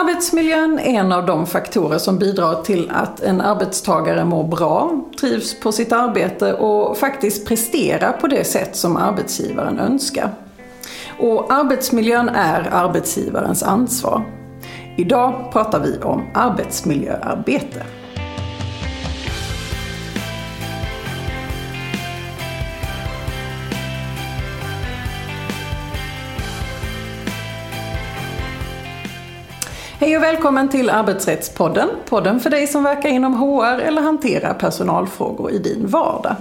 Arbetsmiljön är en av de faktorer som bidrar till att en arbetstagare mår bra, trivs på sitt arbete och faktiskt presterar på det sätt som arbetsgivaren önskar. Och arbetsmiljön är arbetsgivarens ansvar. Idag pratar vi om arbetsmiljöarbete. Hej och välkommen till Arbetsrättspodden. Podden för dig som verkar inom HR eller hanterar personalfrågor i din vardag.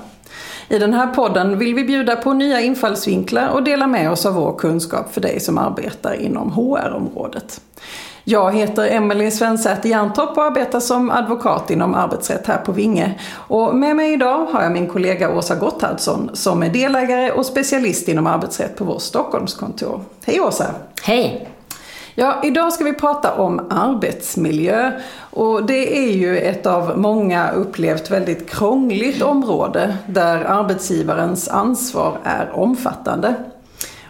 I den här podden vill vi bjuda på nya infallsvinklar och dela med oss av vår kunskap för dig som arbetar inom HR-området. Jag heter Emelie Svensäter Jerntorp och arbetar som advokat inom arbetsrätt här på Vinge. Och med mig idag har jag min kollega Åsa Gotthardsson som är delägare och specialist inom arbetsrätt på vårt Stockholmskontor. Hej Åsa! Hej! Ja, idag ska vi prata om arbetsmiljö. Och det är ju ett av många upplevt väldigt krångligt område där arbetsgivarens ansvar är omfattande.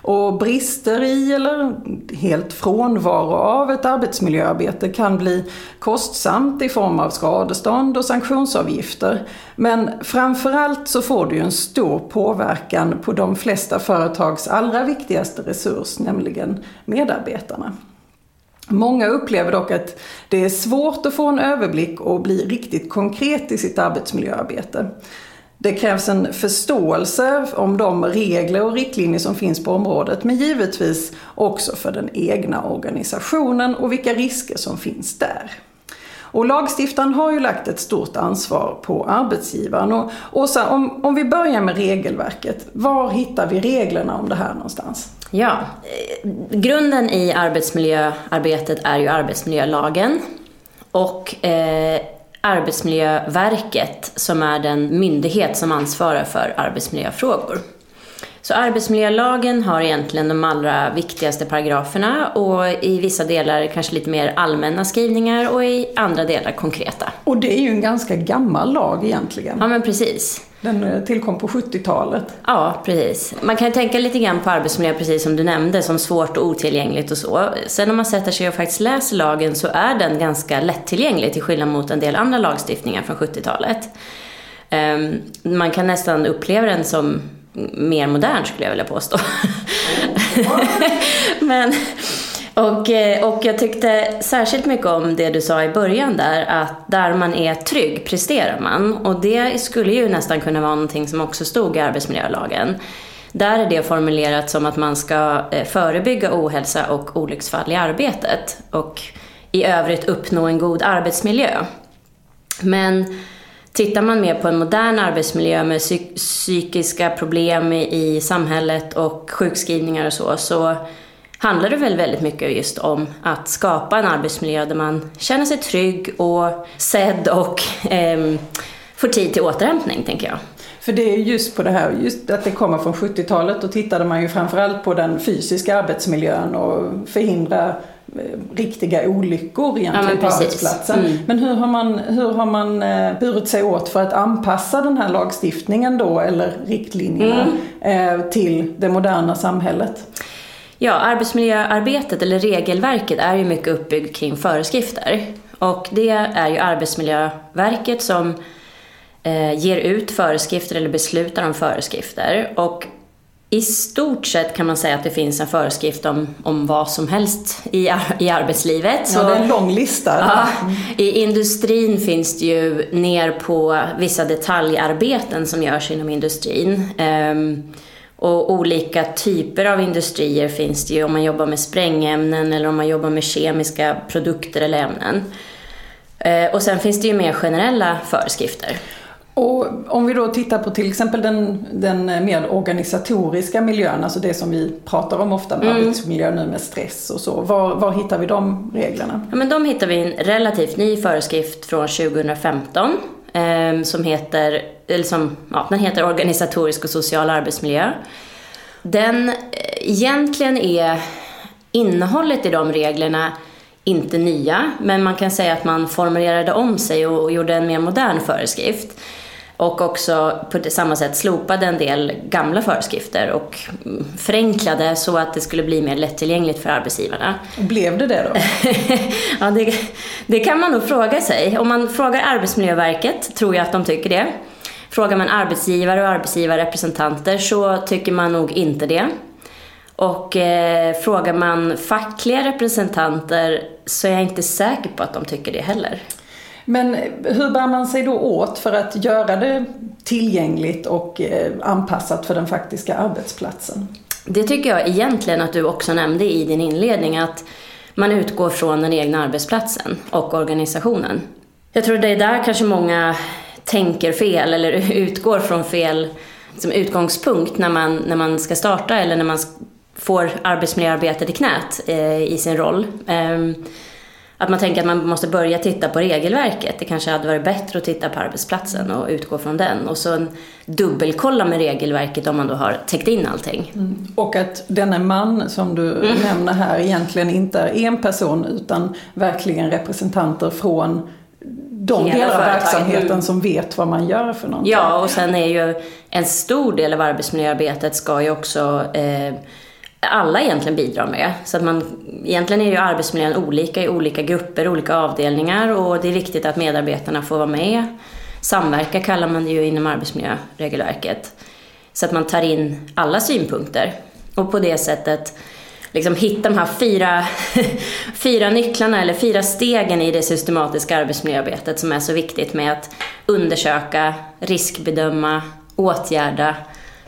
Och brister i eller helt frånvaro av ett arbetsmiljöarbete kan bli kostsamt i form av skadestånd och sanktionsavgifter. Men framförallt så får det ju en stor påverkan på de flesta företags allra viktigaste resurs, nämligen medarbetarna. Många upplever dock att det är svårt att få en överblick och bli riktigt konkret i sitt arbetsmiljöarbete. Det krävs en förståelse om de regler och riktlinjer som finns på området men givetvis också för den egna organisationen och vilka risker som finns där. Och lagstiftaren har ju lagt ett stort ansvar på arbetsgivaren. Och Åsa, om, om vi börjar med regelverket, var hittar vi reglerna om det här någonstans? Ja, grunden i arbetsmiljöarbetet är ju arbetsmiljölagen. Och eh, Arbetsmiljöverket som är den myndighet som ansvarar för arbetsmiljöfrågor. Så arbetsmiljölagen har egentligen de allra viktigaste paragraferna och i vissa delar kanske lite mer allmänna skrivningar och i andra delar konkreta. Och det är ju en ganska gammal lag egentligen. Ja men precis. Den eh, tillkom på 70-talet. Ja, precis. Man kan tänka lite grann på arbetsmiljö, precis som du nämnde, som svårt och otillgängligt och så. Sen när man sätter sig och faktiskt läser lagen så är den ganska lättillgänglig till skillnad mot en del andra lagstiftningar från 70-talet. Ehm, man kan nästan uppleva den som mer modern skulle jag vilja påstå. Men, och, eh, och jag tyckte särskilt mycket om det du sa i början där, att där man är trygg presterar man. Och det skulle ju nästan kunna vara någonting som också stod i arbetsmiljölagen. Där är det formulerat som att man ska eh, förebygga ohälsa och olycksfall i arbetet och i övrigt uppnå en god arbetsmiljö. Men Tittar man mer på en modern arbetsmiljö med psykiska problem i samhället och sjukskrivningar och så, så handlar det väl väldigt mycket just om att skapa en arbetsmiljö där man känner sig trygg och sedd och eh, får tid till återhämtning, tänker jag. För det är just på det här, just att det kommer från 70-talet, då tittade man ju framförallt på den fysiska arbetsmiljön och förhindra Eh, riktiga olyckor egentligen ja, på arbetsplatsen. Mm. Men hur har man, hur har man eh, burit sig åt för att anpassa den här lagstiftningen då, eller riktlinjerna, mm. eh, till det moderna samhället? Ja, arbetsmiljöarbetet eller regelverket är ju mycket uppbyggt kring föreskrifter. Och det är ju Arbetsmiljöverket som eh, ger ut föreskrifter eller beslutar om föreskrifter. Och i stort sett kan man säga att det finns en föreskrift om, om vad som helst i, i arbetslivet. Så, ja, det är en lång lista. Ja, I industrin finns det ju ner på vissa detaljarbeten som görs inom industrin. Um, och olika typer av industrier finns det ju om man jobbar med sprängämnen eller om man jobbar med kemiska produkter eller ämnen. Uh, och sen finns det ju mer generella föreskrifter. Och om vi då tittar på till exempel den, den mer organisatoriska miljön, alltså det som vi pratar om ofta med mm. arbetsmiljö nu med stress och så. Var, var hittar vi de reglerna? Ja, men de hittar vi i en relativt ny föreskrift från 2015 eh, som heter, eller som, ja, den heter Organisatorisk och social arbetsmiljö. Den, eh, egentligen är innehållet i de reglerna inte nya, men man kan säga att man formulerade om sig och gjorde en mer modern föreskrift. Och också på samma sätt slopade en del gamla föreskrifter och förenklade så att det skulle bli mer lättillgängligt för arbetsgivarna. Blev det det då? ja, det, det kan man nog fråga sig. Om man frågar Arbetsmiljöverket tror jag att de tycker det. Frågar man arbetsgivare och arbetsgivarrepresentanter så tycker man nog inte det. Och eh, frågar man fackliga representanter så är jag inte säker på att de tycker det heller. Men hur bär man sig då åt för att göra det tillgängligt och eh, anpassat för den faktiska arbetsplatsen? Det tycker jag egentligen att du också nämnde i din inledning, att man utgår från den egna arbetsplatsen och organisationen. Jag tror det är där kanske många tänker fel eller utgår från fel som utgångspunkt när man, när man ska starta eller när man får arbetsmiljöarbetet i knät eh, i sin roll. Eh, att man tänker att man måste börja titta på regelverket. Det kanske hade varit bättre att titta på arbetsplatsen och utgå från den. Och så dubbelkolla med regelverket om man då har täckt in allting. Mm. Och att denne man som du mm. nämner här egentligen inte är en person utan verkligen representanter från de delar av verksamheten mm. som vet vad man gör för någonting. Ja, och sen är ju en stor del av arbetsmiljöarbetet ska ju också eh, alla egentligen bidrar med. Så att man, egentligen är ju arbetsmiljön olika i olika grupper, olika avdelningar och det är viktigt att medarbetarna får vara med. Samverka kallar man det ju inom arbetsmiljöregelverket. Så att man tar in alla synpunkter och på det sättet liksom hitta de här fyra, fyra nycklarna eller fyra stegen i det systematiska arbetsmiljöarbetet som är så viktigt med att undersöka, riskbedöma, åtgärda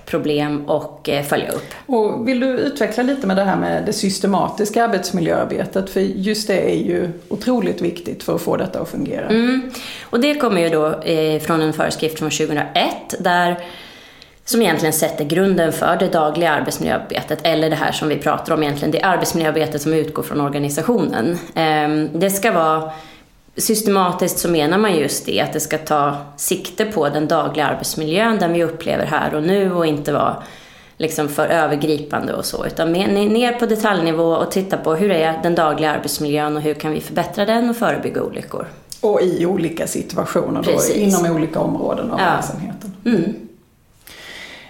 problem och eh, följa upp. Och vill du utveckla lite med det här med det systematiska arbetsmiljöarbetet? För just det är ju otroligt viktigt för att få detta att fungera. Mm. Och det kommer ju då eh, från en föreskrift från 2001 där som egentligen sätter grunden för det dagliga arbetsmiljöarbetet, eller det här som vi pratar om egentligen, det arbetsmiljöarbetet som utgår från organisationen. Eh, det ska vara systematiskt så menar man just det, att det ska ta sikte på den dagliga arbetsmiljön, den vi upplever här och nu och inte vara liksom för övergripande och så, utan ner på detaljnivå och titta på hur är den dagliga arbetsmiljön och hur kan vi förbättra den och förebygga olyckor. Och i olika situationer då, inom olika områden av ja. verksamheten. Mm.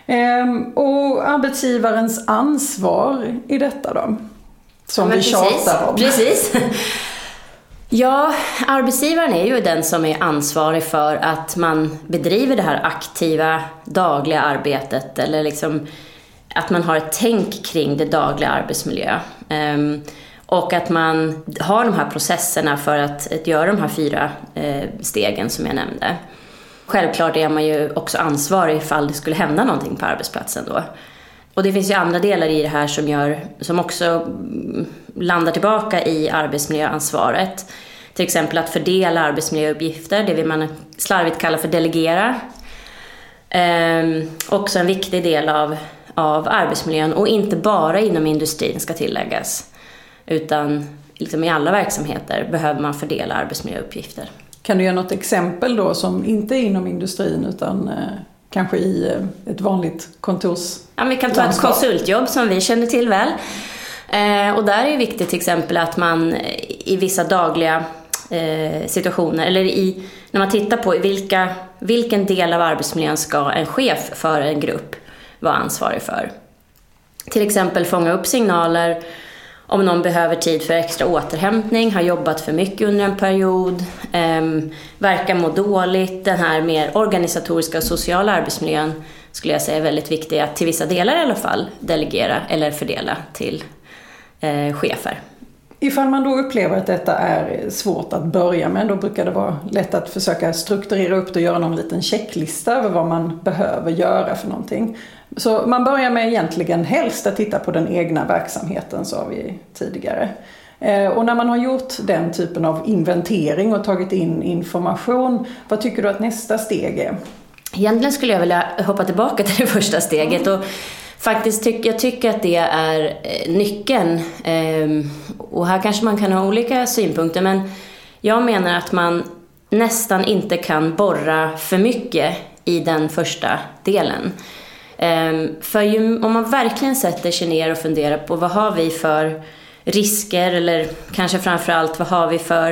Ehm, och arbetsgivarens ansvar i detta då? Som ja, vi tjatar om. Precis. Ja, arbetsgivaren är ju den som är ansvarig för att man bedriver det här aktiva dagliga arbetet eller liksom att man har ett tänk kring det dagliga arbetsmiljö. Um, och att man har de här processerna för att, att göra de här fyra eh, stegen som jag nämnde. Självklart är man ju också ansvarig ifall det skulle hända någonting på arbetsplatsen då. Och det finns ju andra delar i det här som, gör, som också mm, landar tillbaka i arbetsmiljöansvaret. Till exempel att fördela arbetsmiljöuppgifter, det vill man slarvigt kalla för delegera. Ehm, också en viktig del av, av arbetsmiljön och inte bara inom industrin ska tilläggas. Utan liksom i alla verksamheter behöver man fördela arbetsmiljöuppgifter. Kan du ge något exempel då som inte är inom industrin utan eh, kanske i eh, ett vanligt kontors Ja, vi kan ta ett konsultjobb som vi känner till väl. Eh, och där är det viktigt till exempel att man i vissa dagliga eh, situationer, eller i, när man tittar på vilka, vilken del av arbetsmiljön ska en chef för en grupp vara ansvarig för. Till exempel fånga upp signaler om någon behöver tid för extra återhämtning, har jobbat för mycket under en period, eh, verkar må dåligt. Den här mer organisatoriska och sociala arbetsmiljön skulle jag säga är väldigt viktig att till vissa delar i alla fall delegera eller fördela till eh, chefer. Ifall man då upplever att detta är svårt att börja med, då brukar det vara lätt att försöka strukturera upp det och göra någon liten checklista över vad man behöver göra för någonting. Så man börjar med egentligen helst att titta på den egna verksamheten, sa vi tidigare. Eh, och när man har gjort den typen av inventering och tagit in information, vad tycker du att nästa steg är? Egentligen skulle jag vilja hoppa tillbaka till det första steget och faktiskt tycker jag tycker att det är eh, nyckeln. Ehm, och här kanske man kan ha olika synpunkter men jag menar att man nästan inte kan borra för mycket i den första delen. Ehm, för ju, om man verkligen sätter sig ner och funderar på vad har vi för risker eller kanske framförallt vad har vi för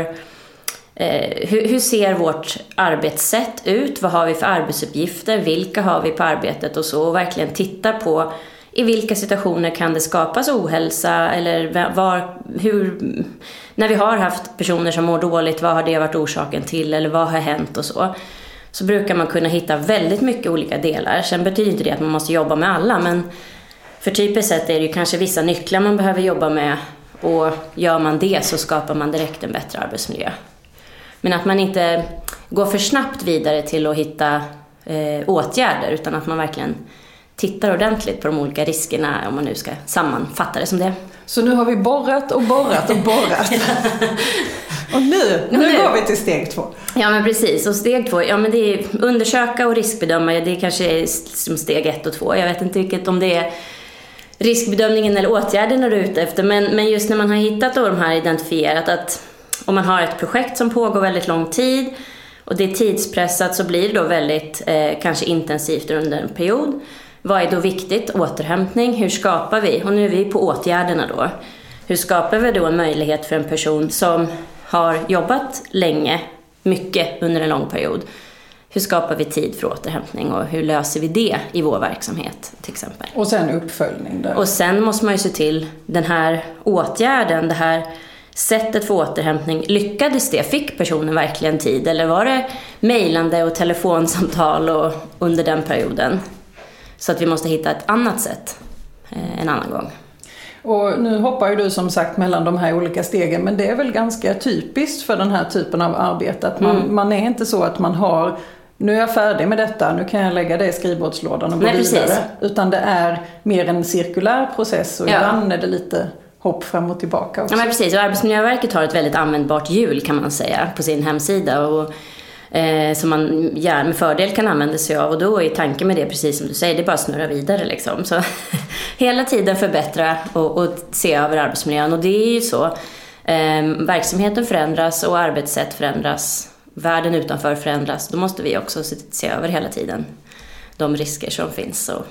eh, hur, hur, ser vårt arbetssätt ut? Vad har vi för arbetsuppgifter? Vilka har vi på arbetet och så? Och verkligen titta på i vilka situationer kan det skapas ohälsa eller var, hur, när vi har haft personer som mår dåligt, vad har det varit orsaken till eller vad har hänt och så. Så brukar man kunna hitta väldigt mycket olika delar. Sen betyder det att man måste jobba med alla men för typiskt sett är det ju kanske vissa nycklar man behöver jobba med och gör man det så skapar man direkt en bättre arbetsmiljö. Men att man inte går för snabbt vidare till att hitta eh, åtgärder utan att man verkligen tittar ordentligt på de olika riskerna om man nu ska sammanfatta det som det. Så nu har vi borrat och borrat och borrat. och nu, nu, nu går vi till steg två. Ja men precis, och steg två, ja men det är undersöka och riskbedöma, det kanske är som steg ett och två. Jag vet inte vilket, om det är riskbedömningen eller åtgärden du är ute efter. Men, men just när man har hittat då de här identifierat att om man har ett projekt som pågår väldigt lång tid och det är tidspressat så blir det då väldigt eh, kanske intensivt under en period. Vad är då viktigt? Återhämtning. Hur skapar vi? Och nu är vi på åtgärderna då. Hur skapar vi då en möjlighet för en person som har jobbat länge, mycket under en lång period, hur skapar vi tid för återhämtning och hur löser vi det i vår verksamhet till exempel. Och sen uppföljning där. Och sen måste man ju se till den här åtgärden, det här sättet för återhämtning, lyckades det? Fick personen verkligen tid? Eller var det mejlande och telefonsamtal och, under den perioden? Så att vi måste hitta ett annat sätt eh, en annan gång. Och nu hoppar ju du som sagt mellan de här olika stegen men det är väl ganska typiskt för den här typen av arbete att man, mm. man är inte så att man har nu är jag färdig med detta, nu kan jag lägga det i skrivbordslådan och gå Nej, vidare. Precis. Utan det är mer en cirkulär process och ja. ibland är det lite hopp fram och tillbaka också. Ja men precis, och Arbetsmiljöverket har ett väldigt användbart hjul kan man säga på sin hemsida. Och, eh, som man gärna med fördel kan använda sig av och då är tanken med det precis som du säger, det är bara att snurra vidare liksom. Så hela tiden förbättra och, och se över arbetsmiljön och det är ju så. Eh, verksamheten förändras och arbetssätt förändras världen utanför förändras, då måste vi också se över hela tiden de risker som finns och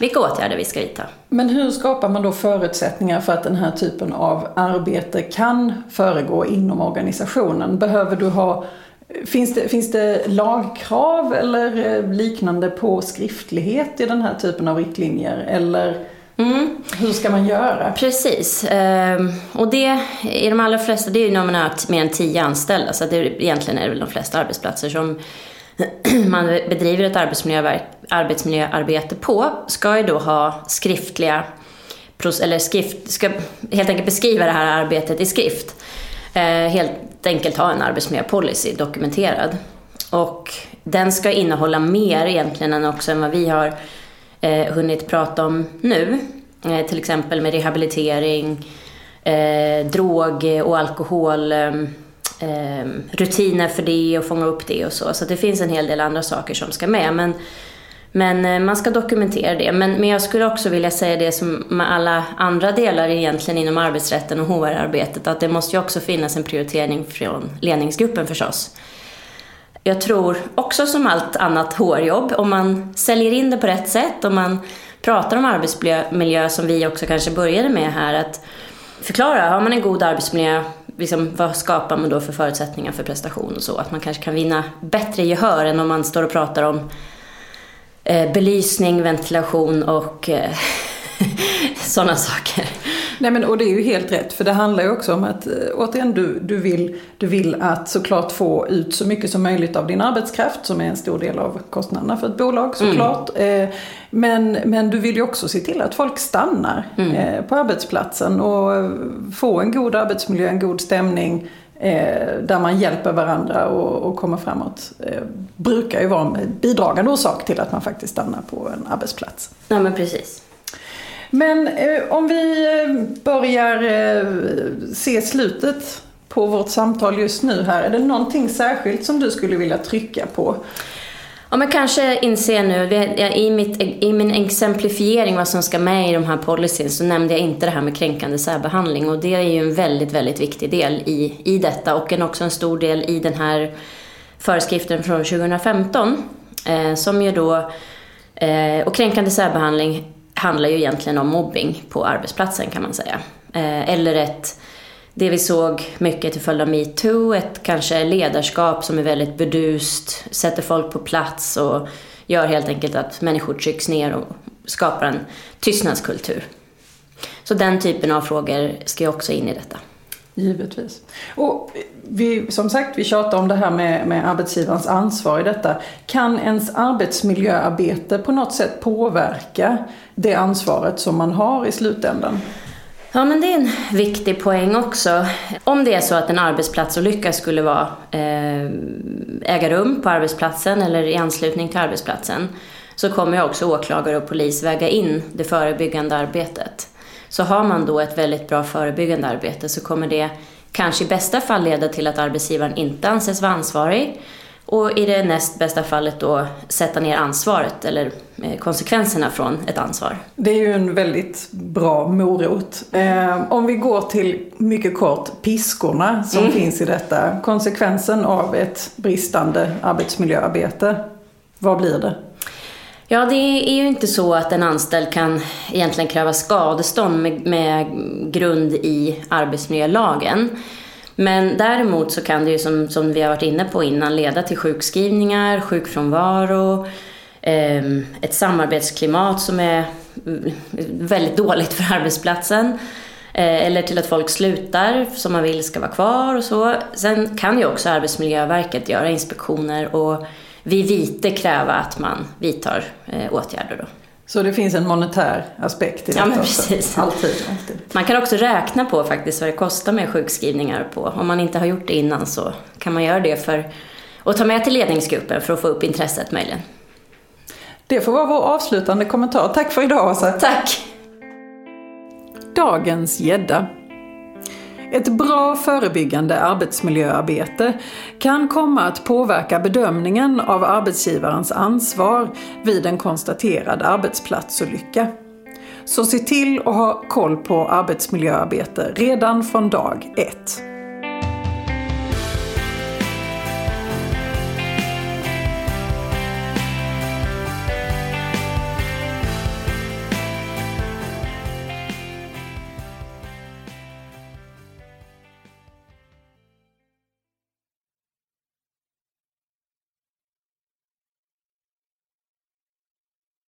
vilka åtgärder vi ska vidta. Men hur skapar man då förutsättningar för att den här typen av arbete kan föregå inom organisationen? Behöver du ha Finns det, finns det lagkrav eller liknande på skriftlighet i den här typen av riktlinjer? Eller Mm. Hur ska man göra? Precis. Ehm, och det, i de allra flesta, det är ju när man har mer än tio anställda, så det är, egentligen är det väl de flesta arbetsplatser som man bedriver ett arbetsmiljöarbete på, ska ju då ha skriftliga, eller skrift, ska helt enkelt beskriva det här arbetet i skrift. Eh, helt enkelt ha en arbetsmiljöpolicy dokumenterad. Och den ska innehålla mer egentligen än också än vad vi har eh, hunnit prata om nu. Eh, till exempel med rehabilitering, eh, drog och alkohol, eh, rutiner för det och fånga upp det och så. Så det finns en hel del andra saker som ska med. Men, men eh, man ska dokumentera det. Men, men jag skulle också vilja säga det som med alla andra delar egentligen inom arbetsrätten och HR-arbetet, att det måste ju också finnas en prioritering från ledningsgruppen förstås. Jag tror också som allt annat HR-jobb, om man säljer in det på rätt sätt, om man pratar om arbetsmiljö som vi också kanske började med här, att förklara, har man en god arbetsmiljö, liksom, vad skapar man då för förutsättningar för prestation och så? Att man kanske kan vinna bättre gehör än om man står och pratar om eh, belysning, ventilation och eh, sådana saker. Nej men och det är ju helt rätt för det handlar ju också om att eh, återigen du, du, vill, du vill att såklart få ut så mycket som möjligt av din arbetskraft som är en stor del av kostnaderna för ett bolag såklart. Mm. Men, men du vill ju också se till att folk stannar mm. Eh, på arbetsplatsen och få en god arbetsmiljö, en god stämning där man hjälper varandra och, och kommer framåt. brukar ju vara en bidragande orsak till att man faktiskt stannar på en arbetsplats. Ja men precis. Men eh, om vi eh, börjar eh, se slutet på vårt samtal just nu här. Är det någonting särskilt som du skulle vilja trycka på? Ja, men kanske inse nu, i, mitt, i min exemplifiering vad som ska med i de här policyn så nämnde jag inte det här med kränkande särbehandling och det är ju en väldigt, väldigt viktig del i, i detta och en, också en stor del i den här föreskriften från 2015 eh, som ju då, eh, och kränkande särbehandling handlar ju egentligen om mobbing på arbetsplatsen kan man säga. Eh, eller ett det vi såg mycket till följd av metoo, ett kanske ledarskap som är väldigt bedust, sätter folk på plats och gör helt enkelt att människor trycks ner och skapar en tystnadskultur. Så den typen av frågor ska ju också in i detta. Givetvis. Och vi, som sagt, vi tjatar om det här med, med arbetsgivarens ansvar i detta. Kan ens arbetsmiljöarbete på något sätt påverka det ansvaret som man har i slutändan? Ja, men det är en viktig poäng också. Om det är så att en arbetsplatsolycka skulle vara, eh, äga rum på arbetsplatsen eller i anslutning till arbetsplatsen så kommer också åklagare och polis väga in det förebyggande arbetet. Så har man då ett väldigt bra förebyggande arbete så kommer det kanske i bästa fall leda till att arbetsgivaren inte anses vara ansvarig och i det näst bästa fallet då sätta ner ansvaret eller eh, konsekvenserna från ett ansvar. Det är ju en väldigt bra morot. Eh, om vi går till, mycket kort, piskorna som mm. finns i detta. Konsekvensen av ett bristande arbetsmiljöarbete, vad blir det? Ja, det är ju inte så att en anställd kan egentligen kräva skadestånd med, med grund i arbetsmiljölagen. Men däremot så kan det ju som, som vi har varit inne på innan leda till sjukskrivningar, sjukfrånvaro, eh, ett samarbetsklimat som är väldigt dåligt för arbetsplatsen. Eh, eller till att folk slutar som man vill ska vara kvar och så. Sen kan ju också Arbetsmiljöverket göra inspektioner och vid vite kräva att man vidtar eh, åtgärder. Då. Så det finns en monetär aspekt i detta ja, men precis. Alltid, alltid. Man kan också räkna på faktiskt vad det kostar med sjukskrivningar på. Om man inte har gjort det innan så kan man göra det för att ta med till ledningsgruppen för att få upp intresset möjligen. Det får vara vår avslutande kommentar. Tack för idag Åsa. Tack. Dagens gädda. Ett bra förebyggande arbetsmiljöarbete kan komma att påverka bedömningen av arbetsgivarens ansvar vid en konstaterad arbetsplatsolycka. Så se till att ha koll på arbetsmiljöarbete redan från dag ett.